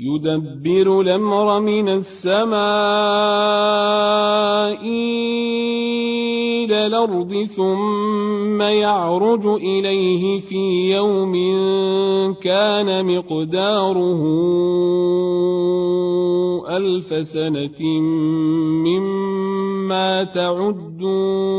يدبر الأمر من السماء إلى الأرض ثم يعرج إليه في يوم كان مقداره ألف سنة مما تعدون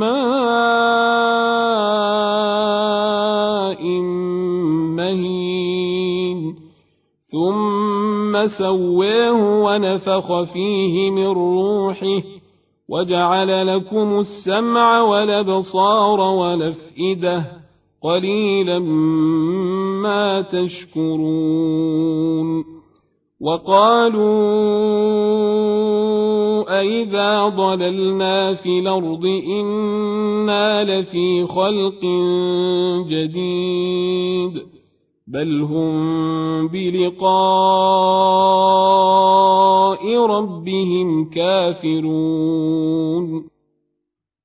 ماء مهين. ثم سواه ونفخ فيه من روحه وجعل لكم السمع والابصار والافئده قليلا ما تشكرون. وقالوا أئذا ضللنا في الأرض إنا لفي خلق جديد بل هم بلقاء ربهم كافرون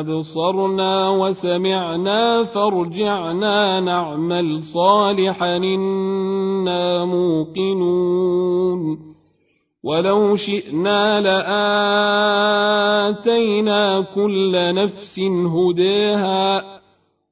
أبصرنا وسمعنا فارجعنا نعمل صالحا إنا موقنون. ولو شئنا لآتينا كل نفس هداها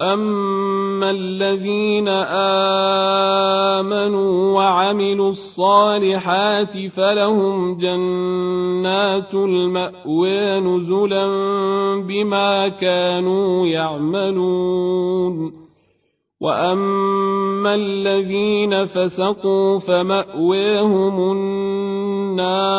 أما الذين آمنوا وعملوا الصالحات فلهم جنات المأوى نزلا بما كانوا يعملون. وأما الذين فسقوا فمأواهم النار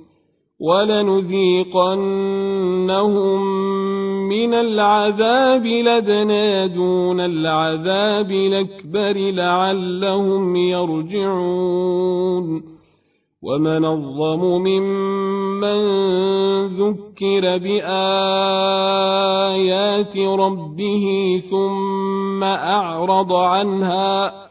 ولنذيقنهم من العذاب لدنا دون العذاب الأكبر لعلهم يرجعون. ومن الظلم ممن ذكر بآيات ربه ثم أعرض عنها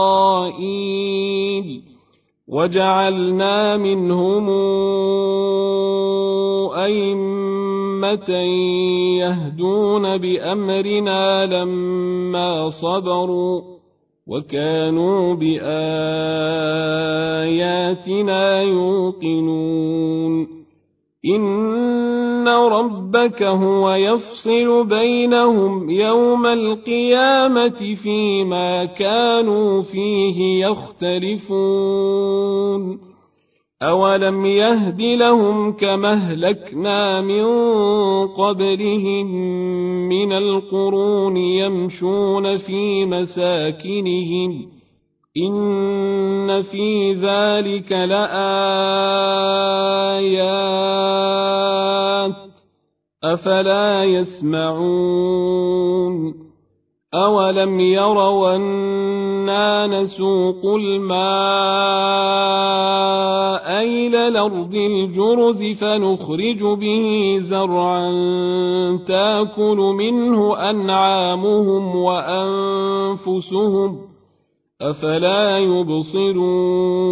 وجعلنا منهم أئمة يهدون بأمرنا لما صبروا وكانوا بآياتنا يوقنون. ربك هو يفصل بينهم يوم القيامة فيما كانوا فيه يختلفون. أولم يهد لهم كما أهلكنا من قبلهم من القرون يمشون في مساكنهم. إن في ذلك لآيات. أفلا يسمعون أولم يروا أنا نسوق الماء إلى الأرض الجرز فنخرج به زرعا تأكل منه أنعامهم وأنفسهم أفلا يبصرون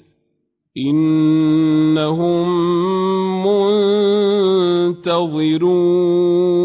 إنهم منتظرون.